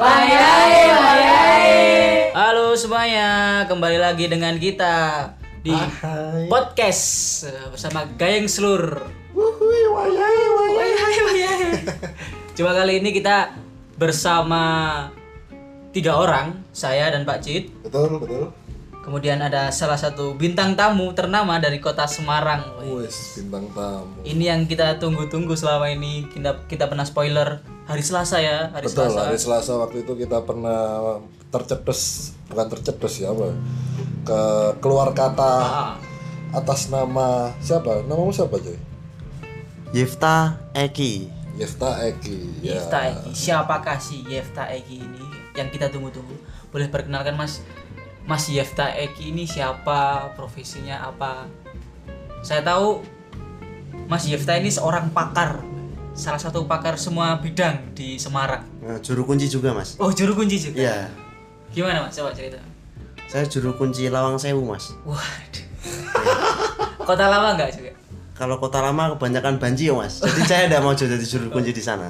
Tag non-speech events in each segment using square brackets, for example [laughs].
Wayai, wayai. Halo semuanya, kembali lagi dengan kita di Hai. podcast eh, bersama Gayeng Slur. Wuhui, wayai, wayai. Wayai, wayai. [laughs] Cuma kali ini kita bersama tiga orang, saya dan Pak Cid. Betul, betul. Kemudian ada salah satu bintang tamu ternama dari kota Semarang. Wes, bintang tamu. Ini yang kita tunggu-tunggu selama ini. Kita kita pernah spoiler hari Selasa ya, hari Betul, Selasa. hari Selasa waktu itu kita pernah tercetus, bukan tercetus ya apa? Ke keluar kata Ah. atas nama siapa? Namamu siapa, Joy? Yifta Eki Yefta Eki. Ya. Yefta Eki. Siapakah si Yefta Eki ini yang kita tunggu-tunggu? Boleh perkenalkan Mas Mas Yefta Eki ini siapa? Profesinya apa? Saya tahu Mas Yefta ini seorang pakar, salah satu pakar semua bidang di Semarang. Nah, juru kunci juga mas Oh, juru kunci juga. Iya Gimana Mas? Coba cerita. saya juru kunci Lawang Sewu mas Waduh. [laughs] Kota lama nggak juga? kalau kota lama kebanyakan banji ya mas jadi saya tidak mau jadi juru kunci di sana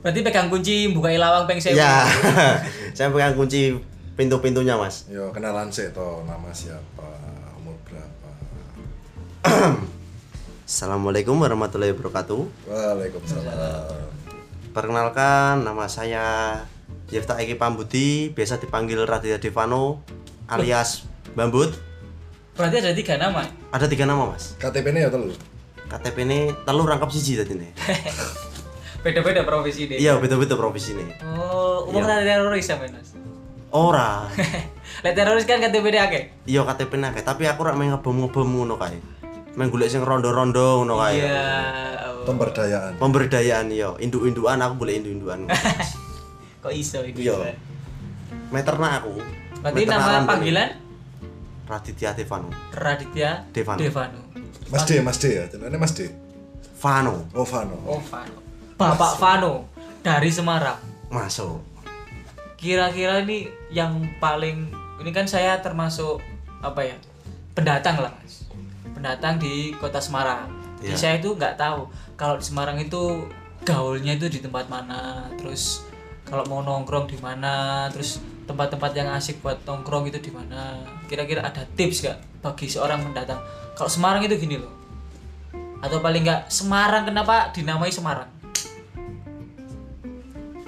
Berarti pegang kunci buka ilawang peng sewu. ya [laughs] saya pegang kunci pintu-pintunya mas Yo, kenalan sih toh, nama siapa, umur berapa. Assalamualaikum warahmatullahi wabarakatuh Waalaikumsalam. perkenalkan nama saya Yifta Eki Pambuti biasa dipanggil Raditya Devano alias Bambut Berarti ada tiga nama. ada tiga nama mas KTP ini ya telu. KTP ini telur rangkap siji tadi nih [laughs] Beda-beda profesi deh. iya betul-betul profesi ini Oh, umum Iya. teroris ya, Mas. Ora [laughs] Lek teroris kan KTP dia akeh. iya KTP nake tapi aku rak main ngebom-ngebom ngono kae main golek sing rondo-rondo ngono kae Iya. Pemberdayaan. pemberdayaan iya induk-indukan aku boleh induk-indukan [laughs] Kok iso itu? iya meterna aku Berarti Meterna nama panggilan Raditya Devano Raditya Devano. Devano. Mas D, Mas D ya. Jenenge Mas D. Vano Oh, Vano. Oh, Vano. Bapak Vano dari Semarang. masuk Kira-kira ini yang paling ini kan saya termasuk apa ya? Pendatang lah, Mas. Pendatang di Kota Semarang. Jadi Iya. saya itu nggak tahu kalau di Semarang itu gaulnya itu di tempat mana, terus kalau mau nongkrong di mana, terus tempat-tempat yang asik buat nongkrong itu di mana. Kira-kira ada tips gak bagi seorang pendatang? Kalau Semarang itu gini loh. Atau paling nggak Semarang kenapa dinamai Semarang?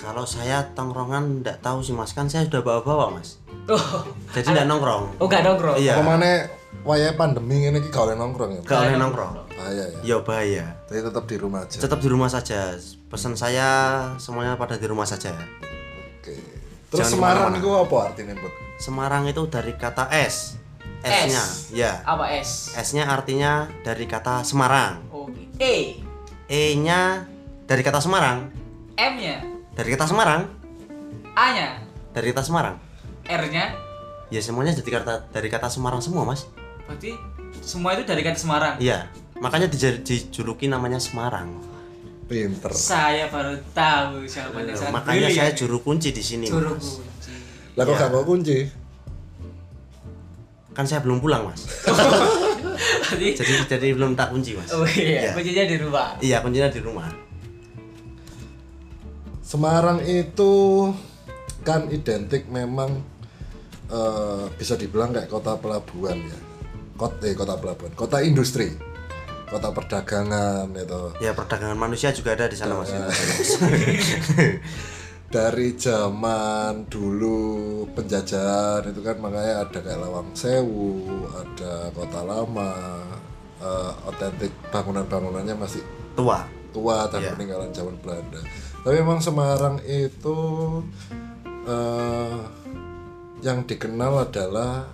Kalau saya tongkrongan ndak tahu sih mas kan saya sudah bawa-bawa mas Oh, jadi ndak nongkrong oh nggak nongkrong. iya Apa mana wayai pandemi ini ki gak oleh nongkrong ya? gak oleh nongkrong Bahaya ya. iya bahaya Jadi tetap di rumah aja. tetap di rumah saja pesan saya semuanya pada di rumah saja Oke. Terus Jangan Semarang itu apa artinya, Bud? Semarang itu dari kata S S-nya ya Apa S? S-nya artinya dari kata Semarang Oke. E. E-nya dari kata Semarang M-nya. Dari kata Semarang A-nya. dari kata Semarang R-nya. ya semuanya dari kata dari kata Semarang semua mas Berarti semua itu dari kata Semarang. iya makanya dij- dijuluki namanya Semarang Pinter. Saya baru tahu jawabannya sangat makanya brilian. saya juru kunci di sini juru mas. kunci. Lah kok gak bawa kunci? kan saya belum pulang mas [laughs] jadi jadi belum tak kunci mas Oh iya, Iya. kuncinya di rumah. iya kuncinya di rumah Semarang itu kan identik memang eh, bisa dibilang kayak kota pelabuhan ya. Kota eh, kota pelabuhan, kota industri. Kota perdagangan itu. ya perdagangan manusia juga ada di sana mas [laughs] Dari zaman dulu penjajahan itu kan makanya ada kayak Lawang Sewu, ada Kota Lama, eh, otentik bangunan-bangunannya masih tua tua dan Iya. peninggalan zaman Belanda. Tapi memang Semarang itu eh, yang dikenal adalah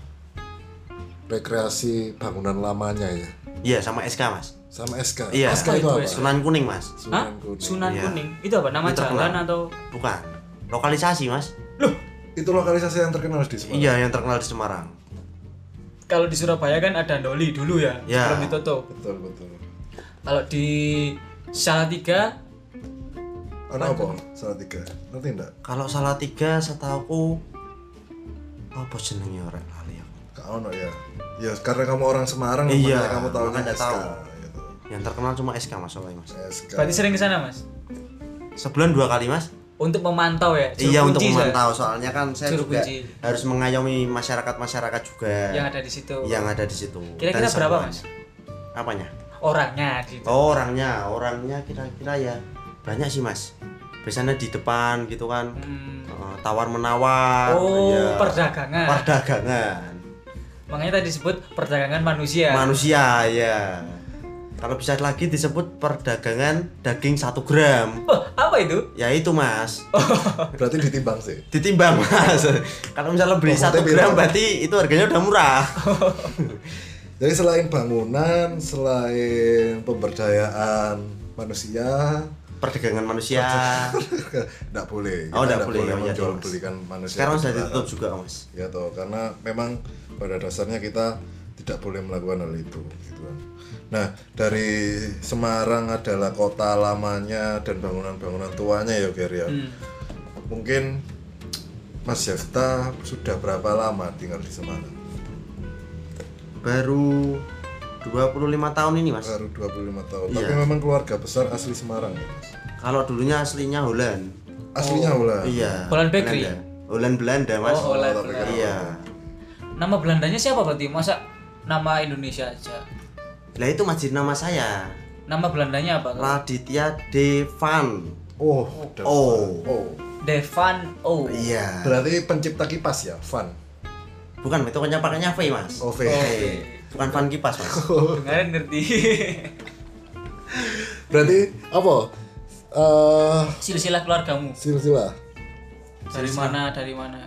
rekreasi bangunan lamanya ya, iya sama SK mas sama SK. iya SK itu apa? Sunan Kuning mas Hah? Sunan Kuning. Sunan Iya. Kuning. Itu apa? Nama Itu terkenal. jalan atau bukan lokalisasi mas Itu lokalisasi yang terkenal di Semarang. iya yang terkenal di Semarang kalau di Surabaya kan ada Doli dulu ya, Ya. sebelum ditutup. Betul betul. Kalau di Salatiga Ada apa? Salah tiga. Ngerti enggak? kalau salah tiga setauku apa jenengnya orang lali aku Kak ono ya. Ya karena kamu orang Semarang, Iya, kamu tahu SK. tahu. Gitu. yang terkenal cuma SK mas soalnya mas SK. berarti sering ke sana, Mas? sebulan dua kali mas untuk memantau ya. juru iya untuk kunci, memantau soalnya kan saya Juru juga kunci. harus mengayomi masyarakat masyarakat juga yang ada di situ. yang ada di situ Kira-kira berapa, semuanya. Mas? apanya Orangnya di situ. oh orangnya orangnya kira-kira ya banyak sih mas biasanya di depan gitu kan Hmm. tawar menawar Oh, iya. perdagangan. perdagangan Makanya tadi disebut perdagangan manusia. manusia ya kalau bisa lagi disebut perdagangan daging satu gram oh, apa itu? ya itu mas [laughs] Berarti ditimbang sih. ditimbang mas kalau misalnya beli Bobotnya satu gram berarti itu harganya udah murah [laughs] Jadi selain bangunan, selain pemberdayaan manusia, perdagangan manusia tidak [laughs] boleh. Oh, Kita nggak boleh, oh, iya, menjual Mas. belikan manusia. sekarang sudah ditutup juga mas Ya toh, karena memang pada dasarnya kita tidak boleh melakukan hal itu. Gitu kan. Nah, dari Semarang adalah kota lamanya dan bangunan-bangunan tuanya ya, Ger ya. Hmm. Mungkin Mas Yefta sudah berapa lama tinggal di Semarang? Baru 25 tahun ini mas Baru 25 tahun. Iya. Tapi memang keluarga besar asli Semarang ya, Mas. kalau dulunya aslinya Holland Aslinya Holland. iya Holland Bakery? Belanda. Holland Belanda mas Oh, Holland Belanda. iya Nama Belandanya siapa berarti? Masa nama Indonesia aja? lah itu masjid nama saya Nama Belandanya apa? Raditya Devan Oh, Oh. Oh. Devan O. iya Berarti pencipta kipas ya, Van. Bukan itu kan pakainya V mas Oh, V. bukan fan kipas mas Dengarin ngerti. [laughs] Berarti apa? Eh, Silsilah keluargamu. silsilah. Dari mana? Dari mana?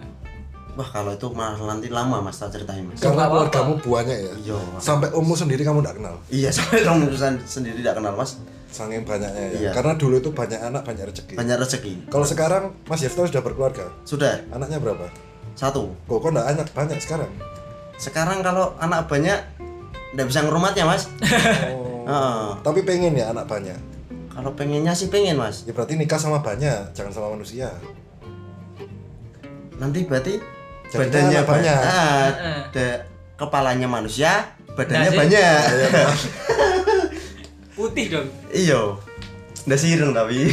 wah kalau itu malah nanti lama mas tak ceritain mas Karena keluargamu banyak ya. iya Sampai ummu sendiri kamu tidak kenal. iya [laughs] sampai kamu sen- sendiri tidak kenal mas Saking banyaknya ya. Iya. Karena dulu itu banyak anak, banyak rezeki. banyak rezeki Kalau sekarang Mas Yefta sudah berkeluarga. sudah Anaknya berapa? Satu Kok kok enggak anak banyak sekarang? sekarang kalau anak banyak nggak bisa ngerumatnya mas [laughs] Oh. Heeh. Tapi pengen ya anak banyak. kalau pengennya sih pengen mas Ya berarti nikah sama banyak, jangan sama manusia. nanti berarti Jadinya badannya anak banyak. Ah, kepalanya manusia badannya Nah, banyak [laughs] Putih dong. iya nggak sireng tapi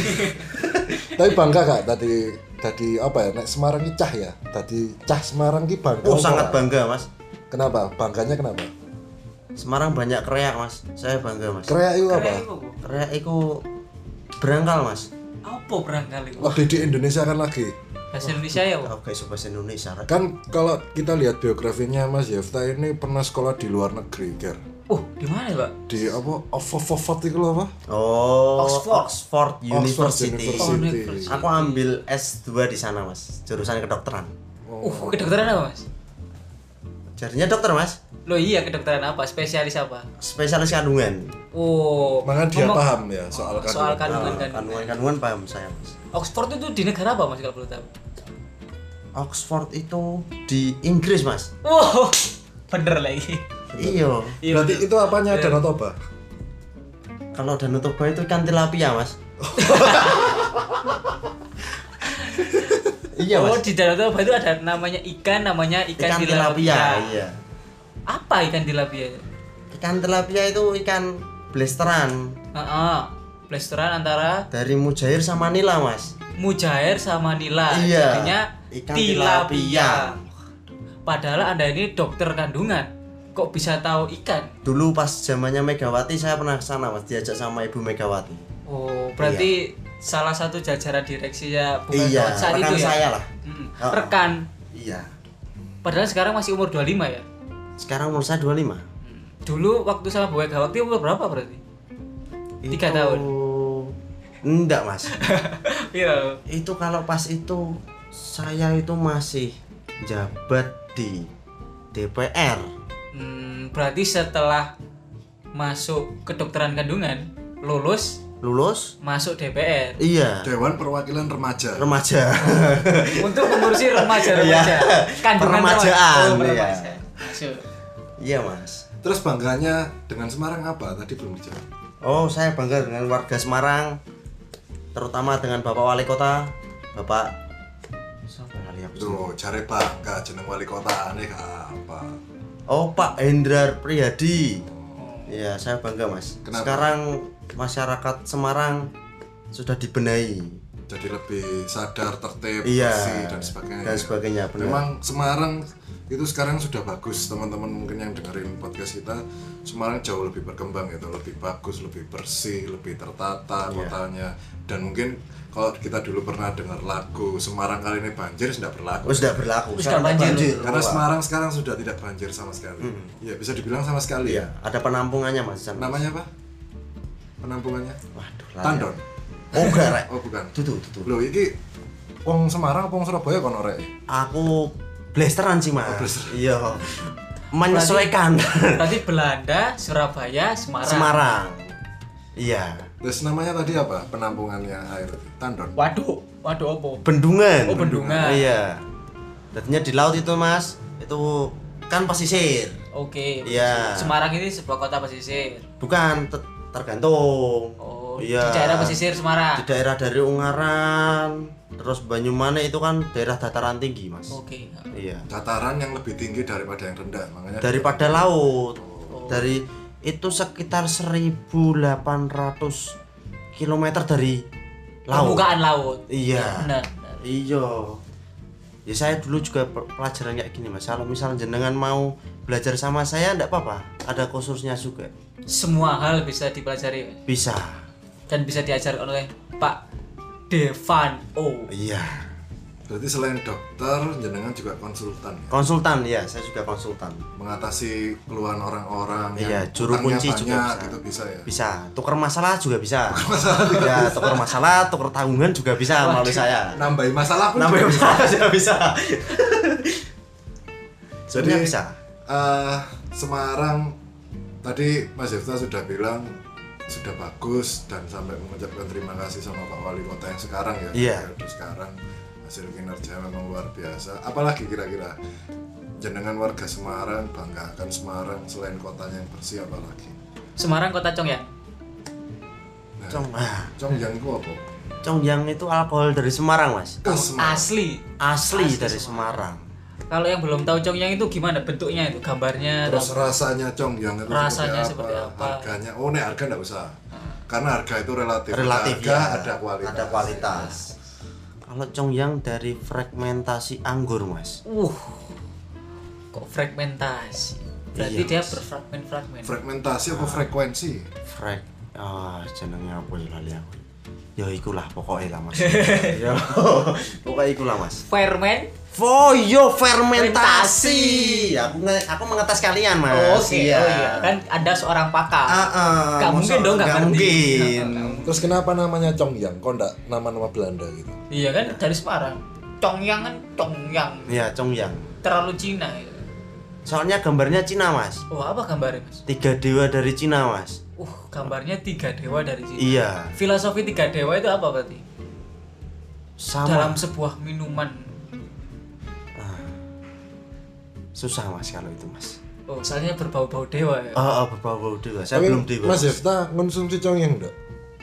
Tapi bangga kak tadi tadi apa ya? Nek Semarang ki cah ya. Tadi cah Semarang ki bangga. oh sangat bangga mas Kenapa? Bangganya kenapa? Semarang banyak kreak mas saya bangga mas Kreak itu apa? Kreak itu berangkal mas Apa berangkali? Oh, di Indonesia kan lagi. Bahasa Indonesia ya, Pak? oh guys bahasa Indonesia. Kan kalau kita lihat biografinya Mas Yefta ini pernah sekolah di luar negeri, Ger. Oh, di mana ya, Pak? Di apa? Oxford itu loh, apa? oh Oxford. Oxford University, Oxford University. University. aku ambil S2 di sana mas jurusan kedokteran Uh, kedokteran apa, Mas? jadinya dokter mas Loh iya, kedokteran apa? Spesialis apa? spesialis kandungan Oh, Makanya dia ngomong- paham ya soal kandungan. soal kandungan Ah, kandungan. kandungan kandungan paham saya mas Oxford itu di negara apa, Mas kalau boleh tahu? Oxford itu di Inggris mas Wow, [laughs] bener lagi. Iya Iya, Berarti itu apanya Danau Toba? kalau Danau Toba itu ikan tilapia mas [laughs] iya Oh, mas di Danau Toba itu ada namanya ikan, namanya ikan, ikan tilapia. tilapia iya Apa ikan tilapia? ikan tilapia itu ikan blasteran Heeh. Blasteran antara dari mujair sama nila mas mujair sama nila. Iya. Jadinya Ikan tilapia. tilapia. Padahal Anda ini dokter kandungan. Kok bisa tahu ikan? dulu pas zamannya Megawati saya pernah ke sana mas diajak sama ibu Megawati Oh, berarti salah satu jajaran direksinya bukan iya saat itu ya? saya lah Mm, Oh. Rekan. iya Padahal sekarang masih umur 25 ya? sekarang umur saya 25 Dulu waktu sama Bu Megawati umur berapa berarti? Tiga Itu- tahun. enggak mas [laughs] Iya. itu kalau pas itu saya itu masih jabat di DPR Hmm, berarti setelah masuk kedokteran kandungan, lulus, lulus masuk DPR iya Dewan Perwakilan Remaja. remaja [laughs] untuk mengurusi. Kandungan Peremajaan, remaja. Oh, iya. remaja. Masuk. iya mas Terus bangganya dengan Semarang apa? Tadi belum dijawab. oh saya bangga dengan warga Semarang terutama dengan bapak wali kota bapak? Tuh, cari bangga jeneng wali kota aneh apa? Oh Pak Hendrar Priyadi Iya, saya bangga mas. Kenapa? Sekarang masyarakat Semarang sudah dibenahi. jadi lebih sadar, tertib, Iya. bersih dan sebagainya. Dan sebagainya, benar. Memang Semarang itu sekarang sudah bagus teman-teman mungkin yang dengerin podcast kita Semarang jauh lebih berkembang gitu lebih bagus lebih bersih lebih tertata Iya. kotanya dan mungkin kalau kita dulu pernah dengar lagu Semarang kali ini banjir sudah berlaku Oh, sudah berlaku. Sudah Sekarang banjir. karena. Semarang sekarang sudah tidak banjir sama sekali ya bisa dibilang sama sekali Iya, ya ada penampungannya Mas. Jan. namanya apa penampungannya Waduh, lali. Tandon Oh, enggak, Rek. oh bukan Tutu, tutu. Loh, iki wong Semarang apa wong Surabaya kono rek? Aku blasteran sih, Mas. Oh, blasteran. Iya. Menyesuaikan. Berarti Belanda, Surabaya, Semarang. Semarang. Iya. Terus namanya tadi apa? Penampungannya air itu? Tandon. Waduh, waduh apa? Bendungan. Oh, bendungan. Iya. Tadinya di laut itu, Mas. Itu kan pesisir. Oke. Iya. Semarang ini sebuah kota pesisir. Bukan te- tergantung. Oh, iya. di daerah pesisir Semarang. Di daerah dari Ungaran, terus Banyumanik itu kan daerah dataran tinggi, Mas. Oke. Iya. Dataran yang lebih tinggi daripada yang rendah, makanya daripada laut Oh. dari itu sekitar 1800 km dari laut Permukaan laut. iya Benar. iya ya saya dulu juga pelajaran kayak gini mas kalau misal jenengan mau belajar sama saya enggak apa-apa ada khususnya juga Semua hal bisa dipelajari Mas. bisa dan bisa diajarkan oleh Pak Devan O. iya berarti selain dokter, jenengan juga konsultan ya? konsultan ya saya juga konsultan Mengatasi keluhan orang-orang Iya, yang juru kunci juga banyak bisa. gitu bisa ya? bisa tukar masalah juga bisa [laughs] ya tukar masalah tukar tanggungan juga bisa melalui saya Nambahin masalah pun Nambah juga bisa. bisa, bisa, [laughs] bisa. Sebenarnya Jadi, bisa. eh, Semarang tadi Mas Yefta sudah bilang sudah bagus dan sampai mengucapkan terima kasih sama Pak Wali Kota yang sekarang ya. Iya. periode sekarang hasil kinerja memang luar biasa. Apalagi kira-kira jenengan warga Semarang banggakan Semarang selain kotanya yang bersih apalagi. Semarang kota Cong ya. Nah, Cong, ah, Congyang itu apa? Congyang itu alkohol dari Semarang, Mas. Ke Semarang. Asli. Asli, Asli dari Semarang. Semarang. Kalau yang belum tahu Congyang itu gimana bentuknya itu, gambarnya Terus atau- rasanya Congyang itu Rasanya seperti, seperti apa? apa? Harganya, oh nih harga enggak usah. Karena harga itu relatif. Relatif harga ya. ada kualitas. Ada kualitas. Kalau Congyang dari fragmentasi anggur, Mas. Uh. Kok fragmentasi? Berarti Iya, dia berfragmen-fragmen. Fragmentasi apa frekuensi? Frag ah jenengnya apa ya lali aku. Ya ikulah pokoknya lah, Mas. [laughs] ya, pokoknya ikulah, Mas. Ferment. Foyo fermentasi. Aku aku mengetes kalian, Mas. Oh, Oke, Iya. oh iya. Kan ada seorang pakar. Ah, ah, Gak mungkin dong, gak gak mungkin. Terus kenapa namanya Congyang? Kok enggak nama-nama Belanda gitu? Iya kan dari Semarang. Congyang kan Congyang. Iya, Congyang. Terlalu Cina. ya. Soalnya gambarnya Cina, Mas. Oh, apa gambarnya, Mas? Tiga dewa dari Cina, Mas. Uh, gambarnya tiga dewa dari Cina. Iya. Filosofi tiga dewa itu apa berarti? Sama. Dalam sebuah minuman. Susah, Mas, kalau itu, Mas. Oh, soalnya berbau-bau dewa ya. Oh, oh berbau-bau dewa. Saya Tapi belum dewa. Mas Yefta konsumsi Congyang enggak?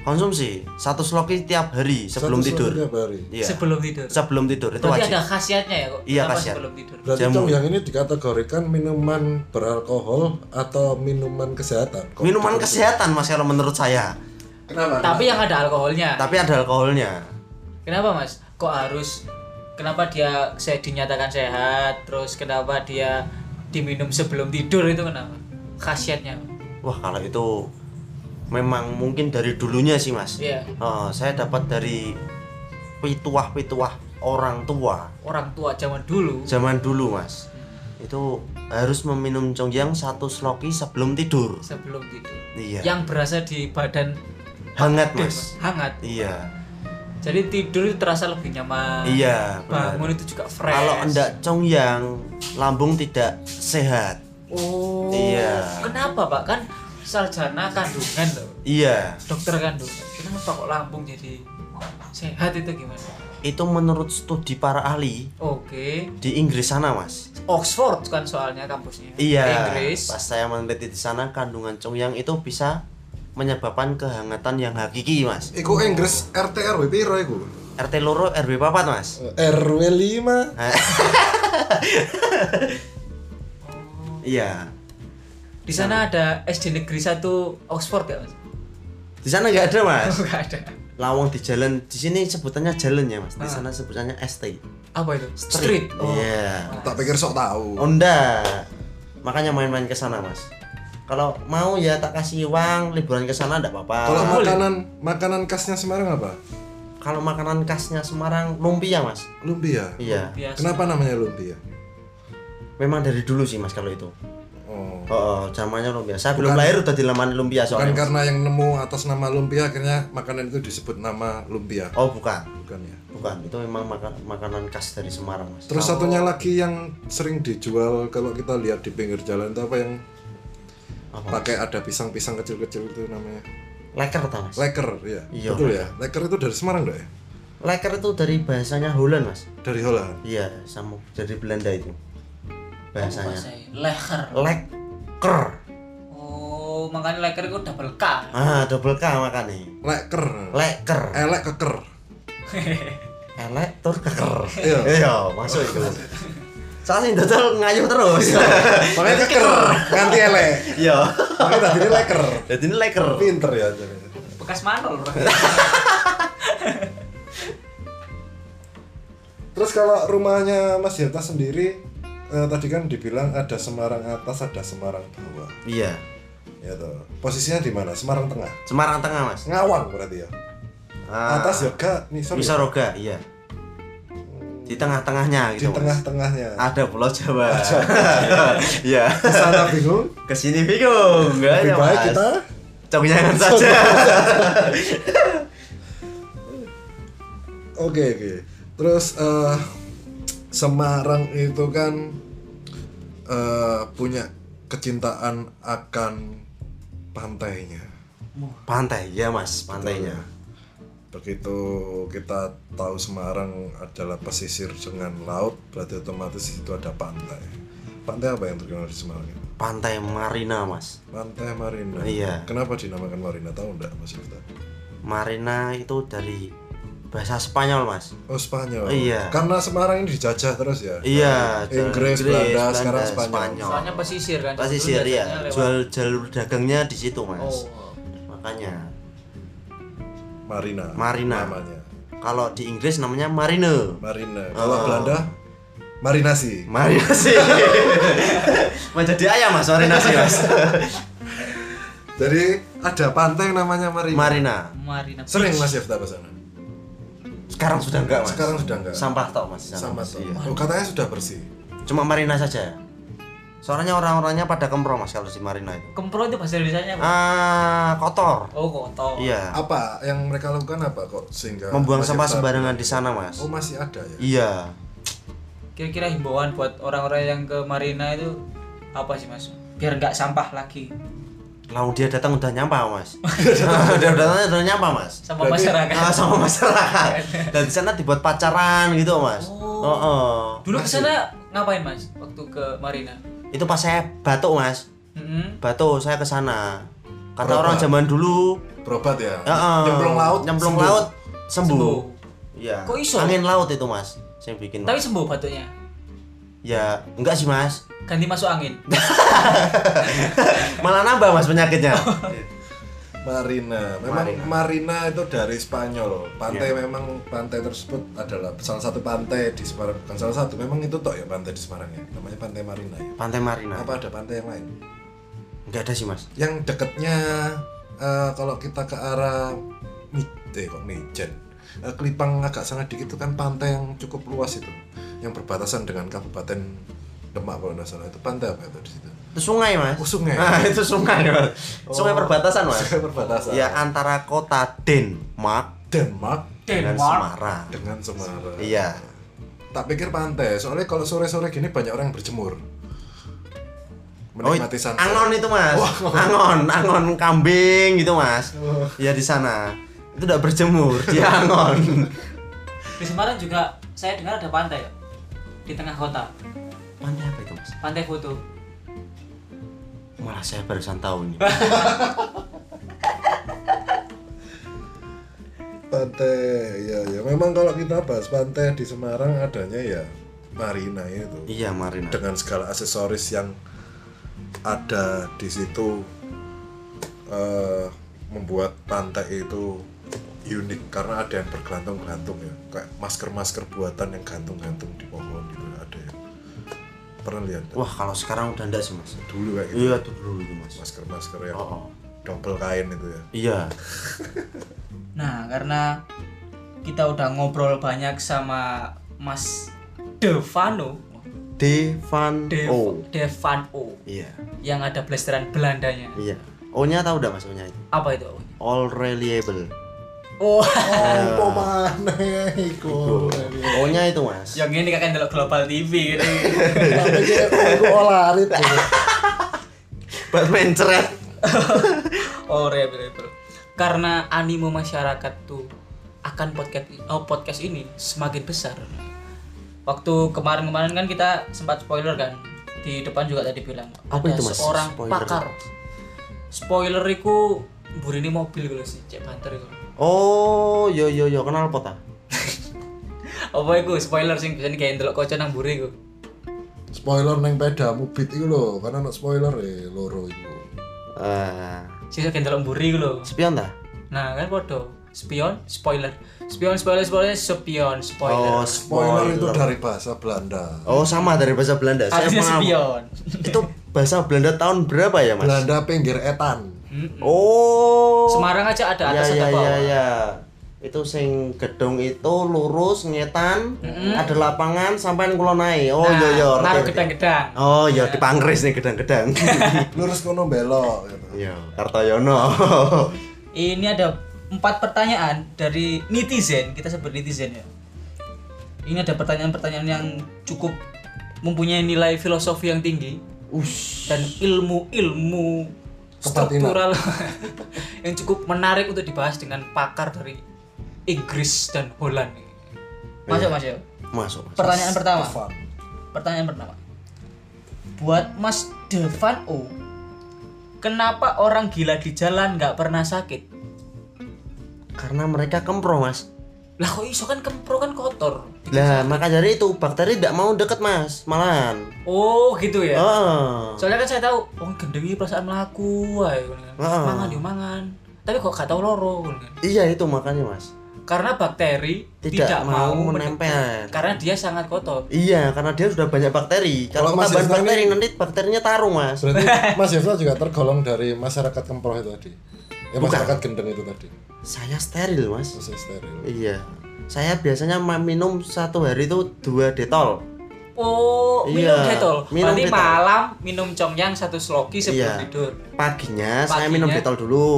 Konsumsi satu sloki tiap hari sebelum Satu tidur. tiap hari. Iya. Sebelum tidur. Sebelum tidur itu Berarti wajib. ada khasiatnya ya kok? Iya, Kenapa khasiat. sebelum tidur. Berarti Jamu. Congyang ini dikategorikan minuman beralkohol atau minuman kesehatan? Kok Minuman kesehatan, Mas, kalau menurut saya. Kenapa? Tapi yang ada alkoholnya. Tapi ada alkoholnya. Kenapa mas? Kok harus? Kenapa dia saya dinyatakan sehat? Terus kenapa dia diminum sebelum tidur itu kenapa? Khasiatnya? Wah, kalau itu memang mungkin dari dulunya sih, Mas. Iya. Oh, saya dapat dari pituah-pituah orang tua Orang tua zaman dulu. zaman dulu, Mas. Itu harus meminum congyang satu sloki sebelum tidur. sebelum tidur. Iya. Yang berasa di badan Hangat, Mas. Hangat. Iya. Jadi tidur itu terasa lebih nyaman. Iya, benar. Bangun itu juga fresh. Kalau enggak congyang, lambung tidak sehat. Oh. Iya. Kenapa pak? Kan sarjana kandungan loh. Iya. Dokter kandungan. Kenapa kok lambung jadi sehat itu gimana? Itu menurut studi para ahli Oke. di Inggris sana, Mas. Oxford kan soalnya kampusnya. Iya. Inggris. Pas saya meneliti di sana kandungan congyang itu bisa menyebabkan kehangatan yang hakiki, Mas. Iku Inggris RT RW piro iku? RT loro RW papat, Mas. RW 5. [laughs] Iya. Di sana ada SD Negeri 1 Oxford ya mas? Di sana nggak ada mas. [laughs] Enggak ada. Lawang di jalan di sini sebutannya jalan ya mas. Di Ah. sana sebutannya ST. Apa itu? Street. Oh. Iya. tak pikir sok tahu Oh enggak. Makanya main-main ke sana mas. Kalau mau ya tak kasih uang liburan ke sana enggak apa-apa. kalau makanan makanan khasnya Semarang apa Kalau makanan khasnya Semarang lumpia mas. lumpia Iya. Biasa. kenapa namanya lumpia Memang dari dulu sih mas kalau itu. Oh Oh, oh zamannya lumpia. Saya belum Bukan- lahir udah dilamani lumpia bukan soalnya. Mas. karena yang nemu atas nama lumpia akhirnya makanan itu disebut nama lumpia Oh bukan. bukan ya Bukan. Itu memang maka- makanan khas dari Semarang mas. terus satunya lagi yang sering dijual kalau kita lihat di pinggir jalan itu apa yang Apa? pakai ada pisang-pisang kecil-kecil itu namanya Leker tau mas. leker ya Iya, betul ya leker itu dari Semarang enggak ya Leker itu dari bahasanya Holland mas. dari Holland Iya, sama dari Belanda itu. Bahasanya. Bahasa leher. Leker. Oh, makanya leher itu double K. Ah, double K makanya. leker Leker. elek keker [laughs] Elek tur keker. Iya. Iya, masuk itu. Soalnya dodol ngayuh terus. makanya keker ganti elek Iya. makanya tadi ini leker Jadi ini leker. pinter ya. Bekas manol, Bro. [laughs] terus kalau rumahnya Mas Yata sendiri eh, tadi kan dibilang ada Semarang atas ada Semarang bawah Iya. ya toh posisinya di mana Semarang tengah Semarang Tengah, Mas. ngawang berarti ya Ah, atas ya sorry Bisa roga, iya. Di tengah-tengahnya di gitu. Mas. tengah-tengahnya Ada Pulau Jawa. [laughs] Iya. di sana bingung Ke sini bingung, enggak ya, baik Mas? kita Congjangan saja. [laughs] oke oke terus eh, Semarang itu kan eh, punya kecintaan akan pantainya Pantai, ya Mas, pantainya. begitu kita tahu Semarang adalah pesisir dengan laut berarti otomatis itu ada pantai pantai apa yang terkenal di Semarang? Pantai Marina, Mas. pantai Marina Iya. kenapa dinamakan Marina tahu enggak Mas Yufta? Marina itu dari bahasa Spanyol, Mas. oh Spanyol Iya. karena Semarang ini dijajah terus ya Iya, Inggris, Belanda, sekarang Spanyol. Soalnya pesisir kan. Pesisir ya. lewat- Jual jalur dagangnya di situ, Mas. Oh. Makanya Marina Marina. namanya kalau di Inggris namanya Marine. Marina kalau Oh. Belanda marinasi Marinasi. [laughs] Mau jadi ayam, Mas, marinasi, Mas. jadi ada pantai yang namanya Marina Marina. Marina. sering. Mas Yufta ke sana Sekarang sudah enggak, Mas. sekarang sudah enggak Sampah tok, Mas. sama Mas. tuh Iya. oh, katanya sudah bersih Cuma Marina saja. Soalnya orang-orangnya pada kempro, Mas, kalau di Marina itu. Kempro itu bahasa Indonesia apa? Ah, kotor. Oh, kotor. Iya. apa yang mereka lakukan apa kok sehingga Membuang sampah sembarangan di sana? Mas. oh masih ada ya Iya. Kira-kira himbauan buat orang-orang yang ke Marina itu apa sih, Mas? Biar nggak sampah lagi Lalu dia datang udah nyampah, Mas. [laughs] dia datang udah nyampah, Mas. sama Berarti- masyarakat. Ah, sama masyarakat. Dan di sana dibuat pacaran gitu, Mas. Oh. Oh, oh. Dulu ke sana ngapain, Mas? Waktu ke Marina? Itu pas saya batuk, Mas. Mm-mm. Batuk saya ke sana. Kata Berobat. orang zaman dulu, berobat ya Heeh. nyemplung laut nyemplung sembuh. laut sembuh. Sembuh. Iya. Kok iso? Angin laut itu, Mas. Saya bikin. Tapi Mas. sembuh batuknya. Ya, enggak sih, Mas. Ganti masuk angin. [laughs] Malah nambah, Mas, penyakitnya. [laughs] Marina memang Marina. Marina. itu dari Spanyol pantai Iya. memang pantai tersebut adalah salah satu pantai di Semarang bukan salah satu memang itu toh ya pantai di Semarang ya namanya pantai Marina ya Pantai Marina. apa ada pantai yang lain Enggak ada sih, Mas. yang dekatnya eh, kalau kita ke arah Mite kok Mijen Eh, Kelipang agak sana dikit itu kan pantai yang cukup luas itu yang berbatasan dengan Kabupaten Demak kalau nggak salah itu pantai apa itu di situ Itu sungai, Mas. Oh, sungai. Nah, itu sungai, Mas. Sungai Oh. perbatasan, Mas. Sungai perbatasan. Ya antara kota Denmark Denmark dengan Denmark. Semarang. dengan Semarang Iya. tak pikir pantai soalnya kalau sore-sore gini banyak orang yang berjemur Oh, menikmati sunset angon itu mas, Wah, angon, angon kambing gitu mas. Oh. Ya di sana itu udah berjemur di [laughs] angon. Di Semarang juga saya dengar ada pantai ya. Di tengah kota. Pantai apa itu mas? Pantai foto. Malah saya barusan tahu ini. [laughs] pantai ya ya memang kalau kita bahas pantai di Semarang adanya ya marina itu iya Marina. dengan segala aksesoris yang ada di situ eh, membuat pantai itu unik karena ada yang bergelantung-gelantung ya. Kayak masker-masker buatan yang gantung-gantung di pohon gitu ada ya. Pernah lihat? Wah kalau sekarang udah enggak sih mas. Dulu kayak gitu. Iya tuh dulu itu mas. Masker-masker yang oh, oh. double kain itu ya. Iya. [laughs] Nah, karena kita udah ngobrol banyak sama Mas Devano, Devan Dev, O Devano. Iya. Yang ada blasteran Belandanya. iya. O nya tahu udah mas O nya itu? Apa itu? all reliable Oh, oh mana iku O nya itu mas yang ini kakek delok Global TV gitu. tapi aku olarit buat mencret oh, rebel Karena animo masyarakat tuh akan podcast oh, podcast ini semakin besar. Waktu kemarin-kemarin kan kita sempat spoiler kan. Di depan juga tadi bilang Apa ada itu, Mas? seorang Spoiler. pakar. Spoiler iku burini mobil gitu sih, cek banter itu. Oh yo yo yo kenal pot ah [laughs] Apa iku spoiler sing bisa kayak ndelok kocok nang mburi iku. spoiler neng peda mubit itu loh karena anak spoiler eh loro itu Eh, Sing kayak ndelok mburi iku lho. spion dah Nah, kan podo. Spion, spoiler. Spion, spoiler, spoiler, spion, spoiler. oh spoiler spoiler itu dari bahasa Belanda oh sama dari bahasa Belanda saya Artinya spion. itu bahasa Belanda tahun berapa ya mas Belanda pinggir etan oh Semarang aja ada ya atas ya ada bawah. ya ya itu sing gedung itu lurus ngetan ada lapangan sampai kulo naik oh Nah, iya iya naruh ngerti. gedang-gedang. oh iya di Panggris nih gedang-gedang [laughs] lurus kono belok gitu. iya Kartoyono [laughs] Ini ada empat pertanyaan dari netizen, kita sebut netizen ya. Ini ada pertanyaan-pertanyaan yang cukup mempunyai nilai filosofi yang tinggi Ush. dan ilmu-ilmu struktural [laughs] yang cukup menarik untuk dibahas dengan pakar dari Inggris dan Holland. Masuk Mas ya. masuk mas Pertanyaan pertama. Fun. Pertanyaan pertama. Buat Mas Devan O, kenapa orang gila di jalan nggak pernah sakit? karena mereka kempro mas Lah kok iso kan kempro kan kotor. Lah maka dari itu bakteri tidak mau deket mas malahan Oh gitu ya. oh Soalnya kan saya tahu, oh gendengi perasaan melaku, wae. ngono kan. Ah. Mangan yo mangan. Tapi kok gak tahu loro. ngono kan. iya itu makanya mas Karena bakteri Tidak tidak, mau menempel. menempel. Karena dia sangat kotor. Iya, karena dia sudah banyak bakteri. Kalau Mas tambahan bakteri ini- nanti bakterinya tarung, Mas. berarti [laughs] Mas Yefta juga tergolong dari masyarakat kemproh itu tadi ya masyarakat gendeng itu tadi Saya steril, Mas. masih steril Iya. Saya biasanya minum satu hari itu dua detol. Oh, minum Iya, detol. minum Berarti detol. malam minum congyang satu sloki sebelum Iya. tidur. Paginya, saya Paginya? minum detol dulu.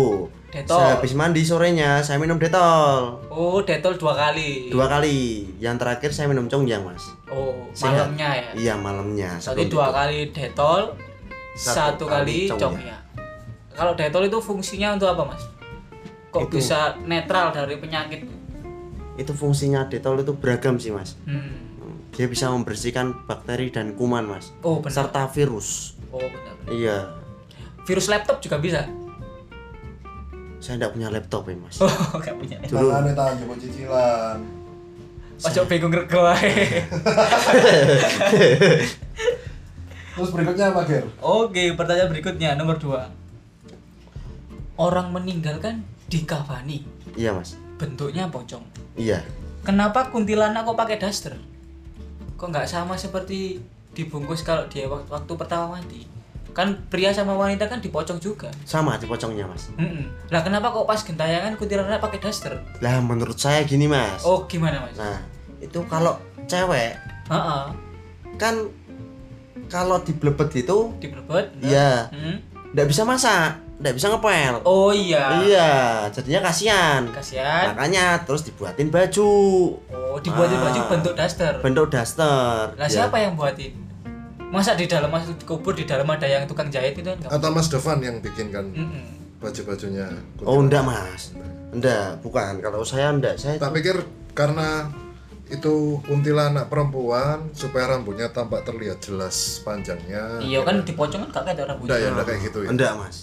Detol. Saya habis mandi sorenya saya minum detol. Oh, detol dua kali. Dua kali. Yang terakhir saya minum congyang, Mas. Oh, Sehat. malamnya ya. Iya, malamnya. Berarti sebelum dua tidur. kali detol, Satu satu, kali congyang. Kalau detol itu fungsinya untuk apa, Mas? Kok Itu. bisa netral dari penyakit? Itu fungsinya detol itu beragam sih, Mas. Hmm. Dia bisa membersihkan bakteri dan kuman, Mas. Oh, benar. Serta virus. Oh, benar. Iya. Virus laptop juga bisa. Saya tidak punya laptop ya, Mas. Oh, [laughs] enggak punya. Dulu. makanya tahan coba cicilan Ojo bingung rego ae. [laughs] terus berikutnya apa Ger? Oke, pertanyaan berikutnya nomor dua. Orang meninggal kan dikafani, Iya, Mas. Bentuknya pocong. Iya. Kenapa kuntilanak kok pakai daster? Kok nggak sama seperti dibungkus kalau dia waktu, waktu pertama mati? Kan pria sama wanita kan dipocong juga. Sama di pocongnya, Mas. Mm-mm. Lah kenapa kok pas gentayangan kuntilanak pakai daster? Lah menurut saya gini, Mas. Oh gimana mas? Nah, itu kalau cewek Heeh. kan kalau diblebet gitu, Diberbet? iya, Hmm? nggak bisa masak, nggak bisa ngepel. Oh iya. Iya, jadinya kasihan. Kasihan. Makanya terus dibuatin baju. Oh dibuatin Ah. baju bentuk daster. Bentuk daster. Lah Ya. siapa yang buatin? Masa di dalam masuk dikubur di dalam ada yang tukang jahit itu kan? atau Mas Devan yang bikinkan Mm-mm. baju-bajunya Oh, enggak, Mas. Enggak, bukan. Kalau saya enggak, saya tak pikir karena itu kuntilanak perempuan supaya rambutnya tampak terlihat jelas panjangnya Iya kan dipocong kan kakek ada rambutnya. enggak ya enggak kayak gitu ya enggak, Mas.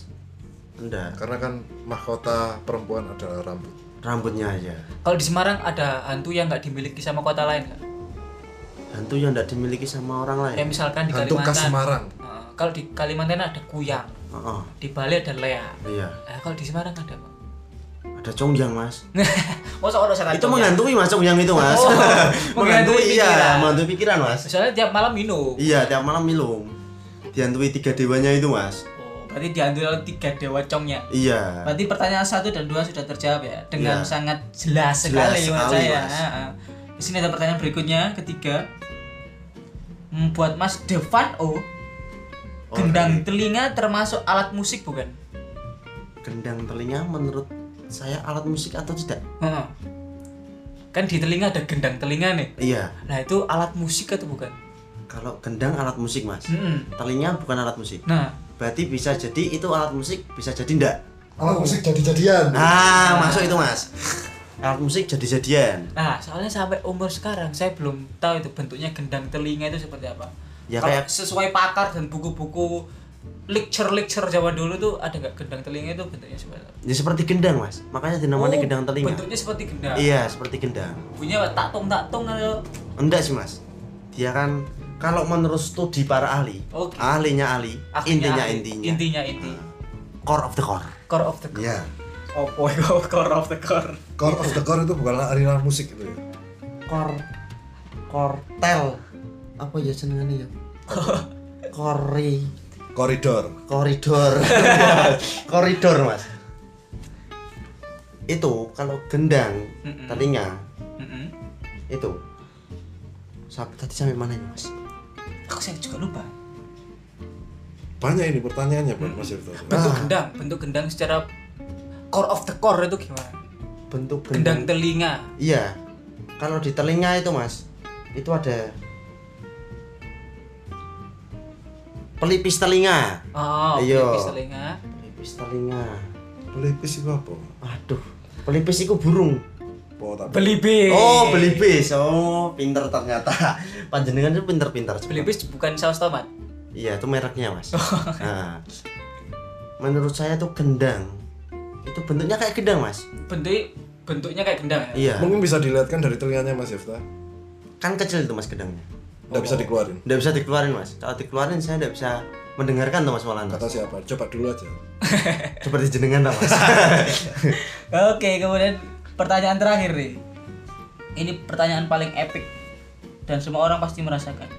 Enggak. karena kan mahkota perempuan adalah rambut Rambutnya aja. Kalau di Semarang ada hantu yang nggak dimiliki sama kota lain nggak? Hantu yang enggak dimiliki sama orang lain. Kayak misalkan di hantu Kalimantan. khas Semarang Nah, kalau di Kalimantan ada kuyang, Heeh. di Bali ada lea. Iya. Nah, kalau di Semarang ada apa? ada congyang mas [laughs] masa ono setan itu menghantui mas congyang itu mas Oh, [laughs] menghantui iya pikiran. menghantui pikiran mas Soalnya tiap malam minum. iya tiap malam minum dihantui tiga dewanya itu mas berarti diambil oleh tiga dewa congnya. iya Berarti pertanyaan satu dan dua sudah terjawab ya dengan Iya. sangat jelas Jelas sekali menurut saya. Mas. Di sini ada pertanyaan berikutnya ketiga. Hmm, buat Mas Devan O, gendang telinga termasuk alat musik bukan? gendang telinga menurut saya alat musik atau tidak Heeh. Kan di telinga ada gendang telinga nih. iya Nah itu alat musik atau bukan? kalau gendang alat musik mas Mm-mm. telinga bukan alat musik Nah, berarti bisa jadi itu alat musik bisa jadi enggak alat musik jadi-jadian. Ah masuk itu mas. Alat musik jadi jadian nah soalnya sampai umur sekarang saya belum tahu itu bentuknya gendang telinga itu seperti apa. Ya, Kalau kayak- sesuai pakar dan buku-buku lecture-lecture zaman dulu tuh ada nggak gendang telinga itu bentuknya seperti apa? ya seperti gendang mas. Makanya dinamanya Oh, gendang telinga. Bentuknya seperti gendang. iya seperti gendang. Bunyinya apa? taktung taktung atau enggak sih mas. Dia kan kalau menurut studi para ahli Oke. ahlinya ahli Akhirnya intinya ahli. intinya Intinya inti. core of the core Core of the core. Iya. Opo [laughs] itu core of the core. core of the core itu bukanlah aliran musik itu ya core kortel apa ya senengannya ya [laughs] kori koridor koridor koridor [laughs] mas itu kalau gendang Mm-mm. telinga Mm-mm. itu sampai tadi sampai mana ya mas Aku saya juga lupa. banyak ini pertanyaannya buat Mas Irto Bentuk Ah. gendang, bentuk gendang secara core of the core itu gimana? bentuk Gendang telinga. iya kalau di telinga itu mas itu ada pelipis telinga Oh, Iya. pelipis telinga. pelipis telinga pelipis itu apa aduh pelipis itu burung oh, tak Belibis. oh belibis oh pinter ternyata. [laughs] Panjenengan itu pinter-pinter Belibis bukan saus tomat. iya itu mereknya mas. Nah, menurut saya tuh gendang. Itu bentuknya kayak gendang mas. Bentuk bentuknya kayak gendang ya. iya. Mungkin bisa dilihatkan dari telinganya Mas Yefta kan kecil itu mas gendangnya nggak bisa dikeluarin. Nggak bisa dikeluarin mas. Kalau dikeluarin saya nggak bisa mendengarkan tuh mas Maulana kata siapa? Coba dulu aja. Seperti jenengan lah mas. [laughs] Oke, kemudian pertanyaan terakhir nih. Ini pertanyaan paling epic dan semua orang pasti merasakan.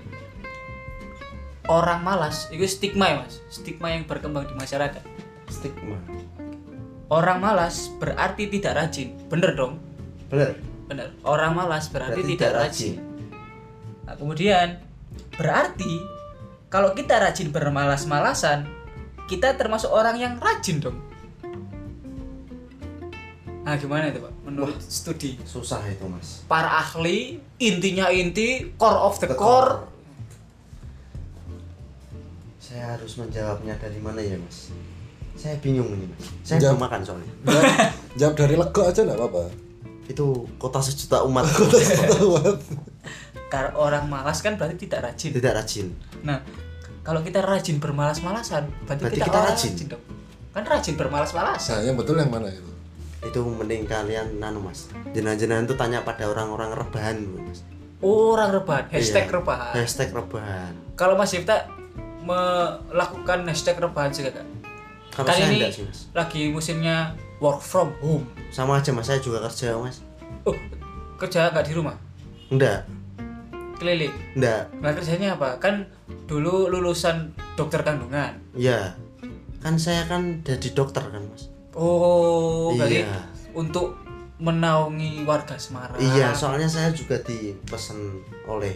Orang malas, itu stigma ya mas, stigma yang berkembang di masyarakat. stigma Orang malas berarti tidak rajin, bener dong? bener Bener. Orang malas berarti, Berarti tidak tidak rajin. Nah, kemudian berarti kalau kita rajin bermalas-malasan, kita termasuk orang yang rajin dong. Nah, gimana itu, Pak? Menurut studi susah itu mas para ahli, intinya inti, core of the, The core. core. saya harus menjawabnya dari mana ya mas saya bingung ini mas saya Jawab. belum makan soalnya jawab, jawab dari lego aja nggak apa-apa itu kota sejuta umat [laughs] Karena orang malas kan berarti tidak rajin. tidak rajin Nah, kalau kita rajin bermalas-malasan, berarti, Berarti kita, kita orang rajin. dong. Kan rajin bermalas-malasan. nah yang betul yang mana itu itu mending kalian nanu mas jenengan-jenengan tuh tanya pada orang-orang rebahan mas Orang rebahan, hashtag Iya. rebahan. hashtag rebahan Kalau Mas Yifta melakukan hashtag rebahan juga kan? kalau kan saya ini enggak sih mas lagi musimnya work from home. sama aja mas saya juga kerja mas Oh, kerja nggak di rumah? enggak Keliling. enggak Nah kerjanya apa? Kan dulu lulusan dokter kandungan. ya kan saya kan jadi dokter kan mas Oh, berarti Iya. untuk menaungi warga Semarang. iya soalnya saya juga dipesen oleh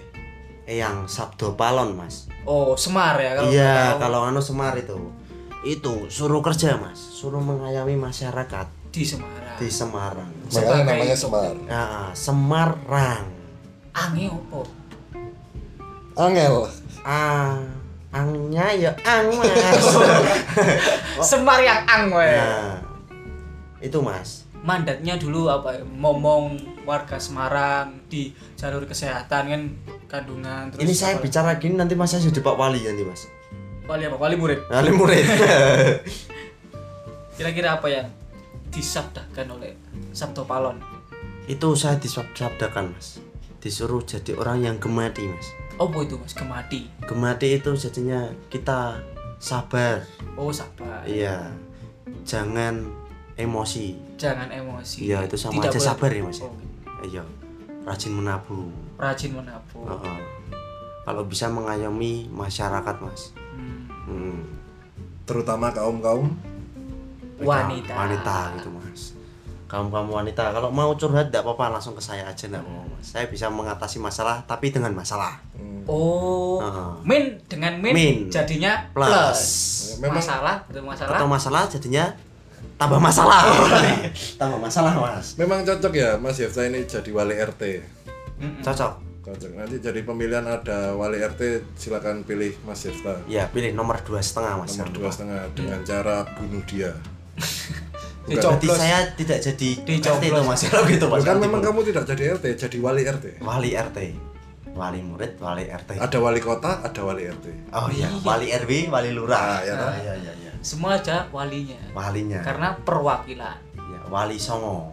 Eyang Sabdo Palon mas Oh, Semar ya kalau iya tahu. kalau anu Semar itu itu suruh kerja mas suruh mengayomi masyarakat di Semarang. di Semarang makanya Sebagai namanya semar nah, Semarang Ange opo? angel ah angnya ya ang mas [laughs] Semar yang ang we. nah itu mas Mandatnya dulu apa ya? Ngomong warga Semarang di jalur kesehatan kan kandungan terus ini saya apa- bicara gini nanti mas saya jadi Pak Wali nanti mas wali apa? Wali murid. Wali murid [laughs] Kira-kira apa yang disabdakan oleh Sabto Palon? itu saya disabdakan mas disuruh jadi orang yang gemati mas Apa itu Mas? Gemati. gemati itu jadinya kita sabar Oh, sabar. iya jangan emosi. Jangan emosi. Iya, itu sama Tidak aja boleh- sabar ya, Mas, ya? Oh, iya. Rajin menabung rajin menabung Heeh. kalau bisa mengayomi masyarakat mas. Hmm. Hmm. terutama kaum kaum wanita. Wanita gitu mas. Kaum kaum wanita. Kalau mau curhat tidak apa-apa langsung ke saya aja tidak apa mas. Saya bisa mengatasi masalah tapi dengan masalah. Oh. Heeh. min dengan min, Min. jadinya Plus. plus, Memang- masalah betul masalah. Atau masalah jadinya tambah masalah [laughs] tambah masalah mas memang cocok ya Mas Yefta ini jadi wali RT Mm-mm. cocok cocok nanti jadi pemilihan ada wali RT silakan pilih Mas Yefta ya pilih nomor dua setengah mas nomor dua lupa. setengah dengan cara bunuh dia [laughs] Bukan. Berarti saya tidak jadi. RT itu mas kalau gitu mas Bukan Nanti memang pun. kamu tidak jadi RT, jadi wali RT. wali RT wali murid wali RT Ada wali kota, ada wali RT. oh iya wali RW wali lurah Ah, ya, Ah, toh. iya iya iya semua aja walinya. Walinya. Karena perwakilan. Ya, wali songo.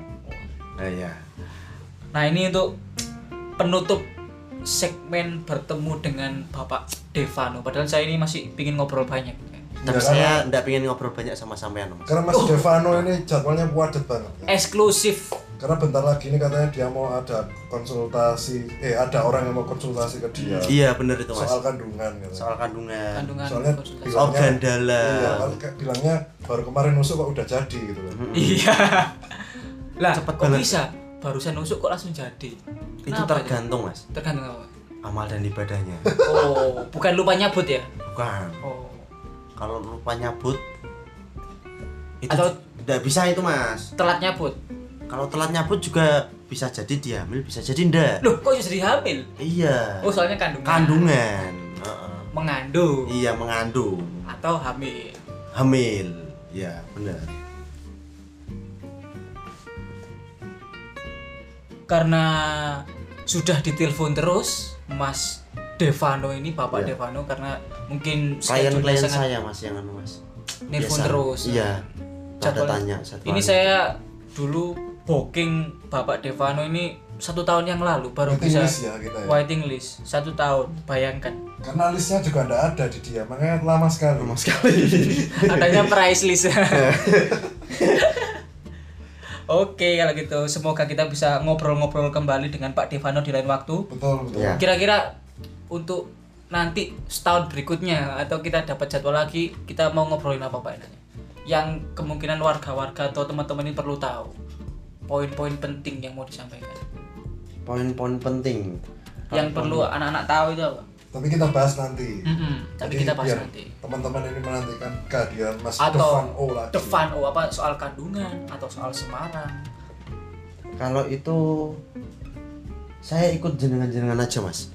Nah, ya nah ini untuk penutup segmen bertemu dengan Bapak Devano. Padahal saya ini masih pingin ngobrol banyak tapi Ya, saya tidak pengen ngobrol banyak sama sampean mas. Karena Mas Devano ini jadwalnya padat banget. ya. eksklusif. Karena bentar lagi ini katanya dia mau ada konsultasi, eh ada orang yang mau konsultasi ke dia. Iya bener itu mas. Soal kandungan gitu. soal kandungan. Kandungan Soalnya konsultasi. bilangnya- organ dalam Iya, kan kayak bilangnya baru kemarin nusuk kok udah jadi gitu loh. iya. [laughs] Lah Cepet kok banget. bisa? Barusan nusuk kok langsung jadi? Itu Kenapa tergantung mas. Tergantung apa? Amal dan ibadahnya. Oh bukan lupa nyabut ya? Bukan. Oh kalau lupa nyabut itu Atau- tidak bisa itu mas. telat nyabut? Kalau telat nyabut juga bisa jadi dia hamil bisa jadi ndak? Loh kok jadi hamil iya. Oh soalnya kandungan. Kandungan. Heeh. mengandung. Iya mengandung. Atau hamil. Hamil. Ya benar. Karena sudah ditelepon terus Mas Devano ini Bapak Iya. Devano karena mungkin klien-klien sangat saya mas yang anu mas Biasa. terus iya pada Jadwal- tanya satu ini hari. saya dulu booking Bapak Devano ini satu tahun yang lalu baru Waiting bisa list ya kita ya. waiting list satu tahun bayangkan Karena listnya juga nggak ada di dia, makanya lama sekali. lama sekali [laughs] adanya price list [laughs] Oke kalau gitu semoga kita bisa ngobrol-ngobrol kembali dengan Pak Devano di lain waktu Betul, betul. Ya. Untuk nanti setahun berikutnya atau kita dapat jadwal lagi kita mau ngobrolin apa pak enaknya? Yang kemungkinan warga-warga atau teman-teman ini perlu tahu poin-poin penting yang mau disampaikan. Poin-poin penting. Yang perlu anak-anak tahu itu apa? Tapi kita bahas nanti. Mm-mm, tapi Jadi kita bahas biar nanti. Teman-teman ini menantikan kehadiran Mas atau Devan O lagi. Devan O apa soal kandungan atau soal Semarang? Kalau itu saya ikut jenengan-jenengan aja mas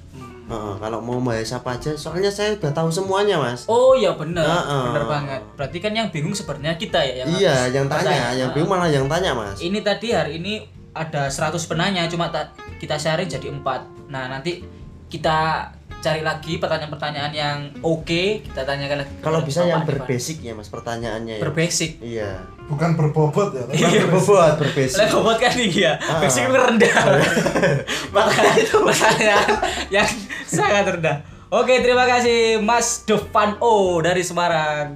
Heeh, kalau mau bahas apa aja soalnya saya udah tahu semuanya mas Oh iya bener, Heeh. bener banget. Berarti kan yang bingung sebenarnya kita ya yang iya yang tanya bertanya. yang bingung malah yang tanya mas Ini tadi hari ini ada 100 penanya cuma ta- kita sharing jadi empat. Nah nanti kita cari lagi pertanyaan-pertanyaan yang oke kita tanyakan lagi. kalau bisa yang berbasic ya mas pertanyaannya ya berbasic. iya Bukan berbobot ya, Iya, berbobot berbasic Lah bobot kan tinggi ya, Ah. basic itu rendah. [laughs] Makanya itu pertanyaan yang sangat rendah. Oke, terima kasih Mas Devan O dari Semarang.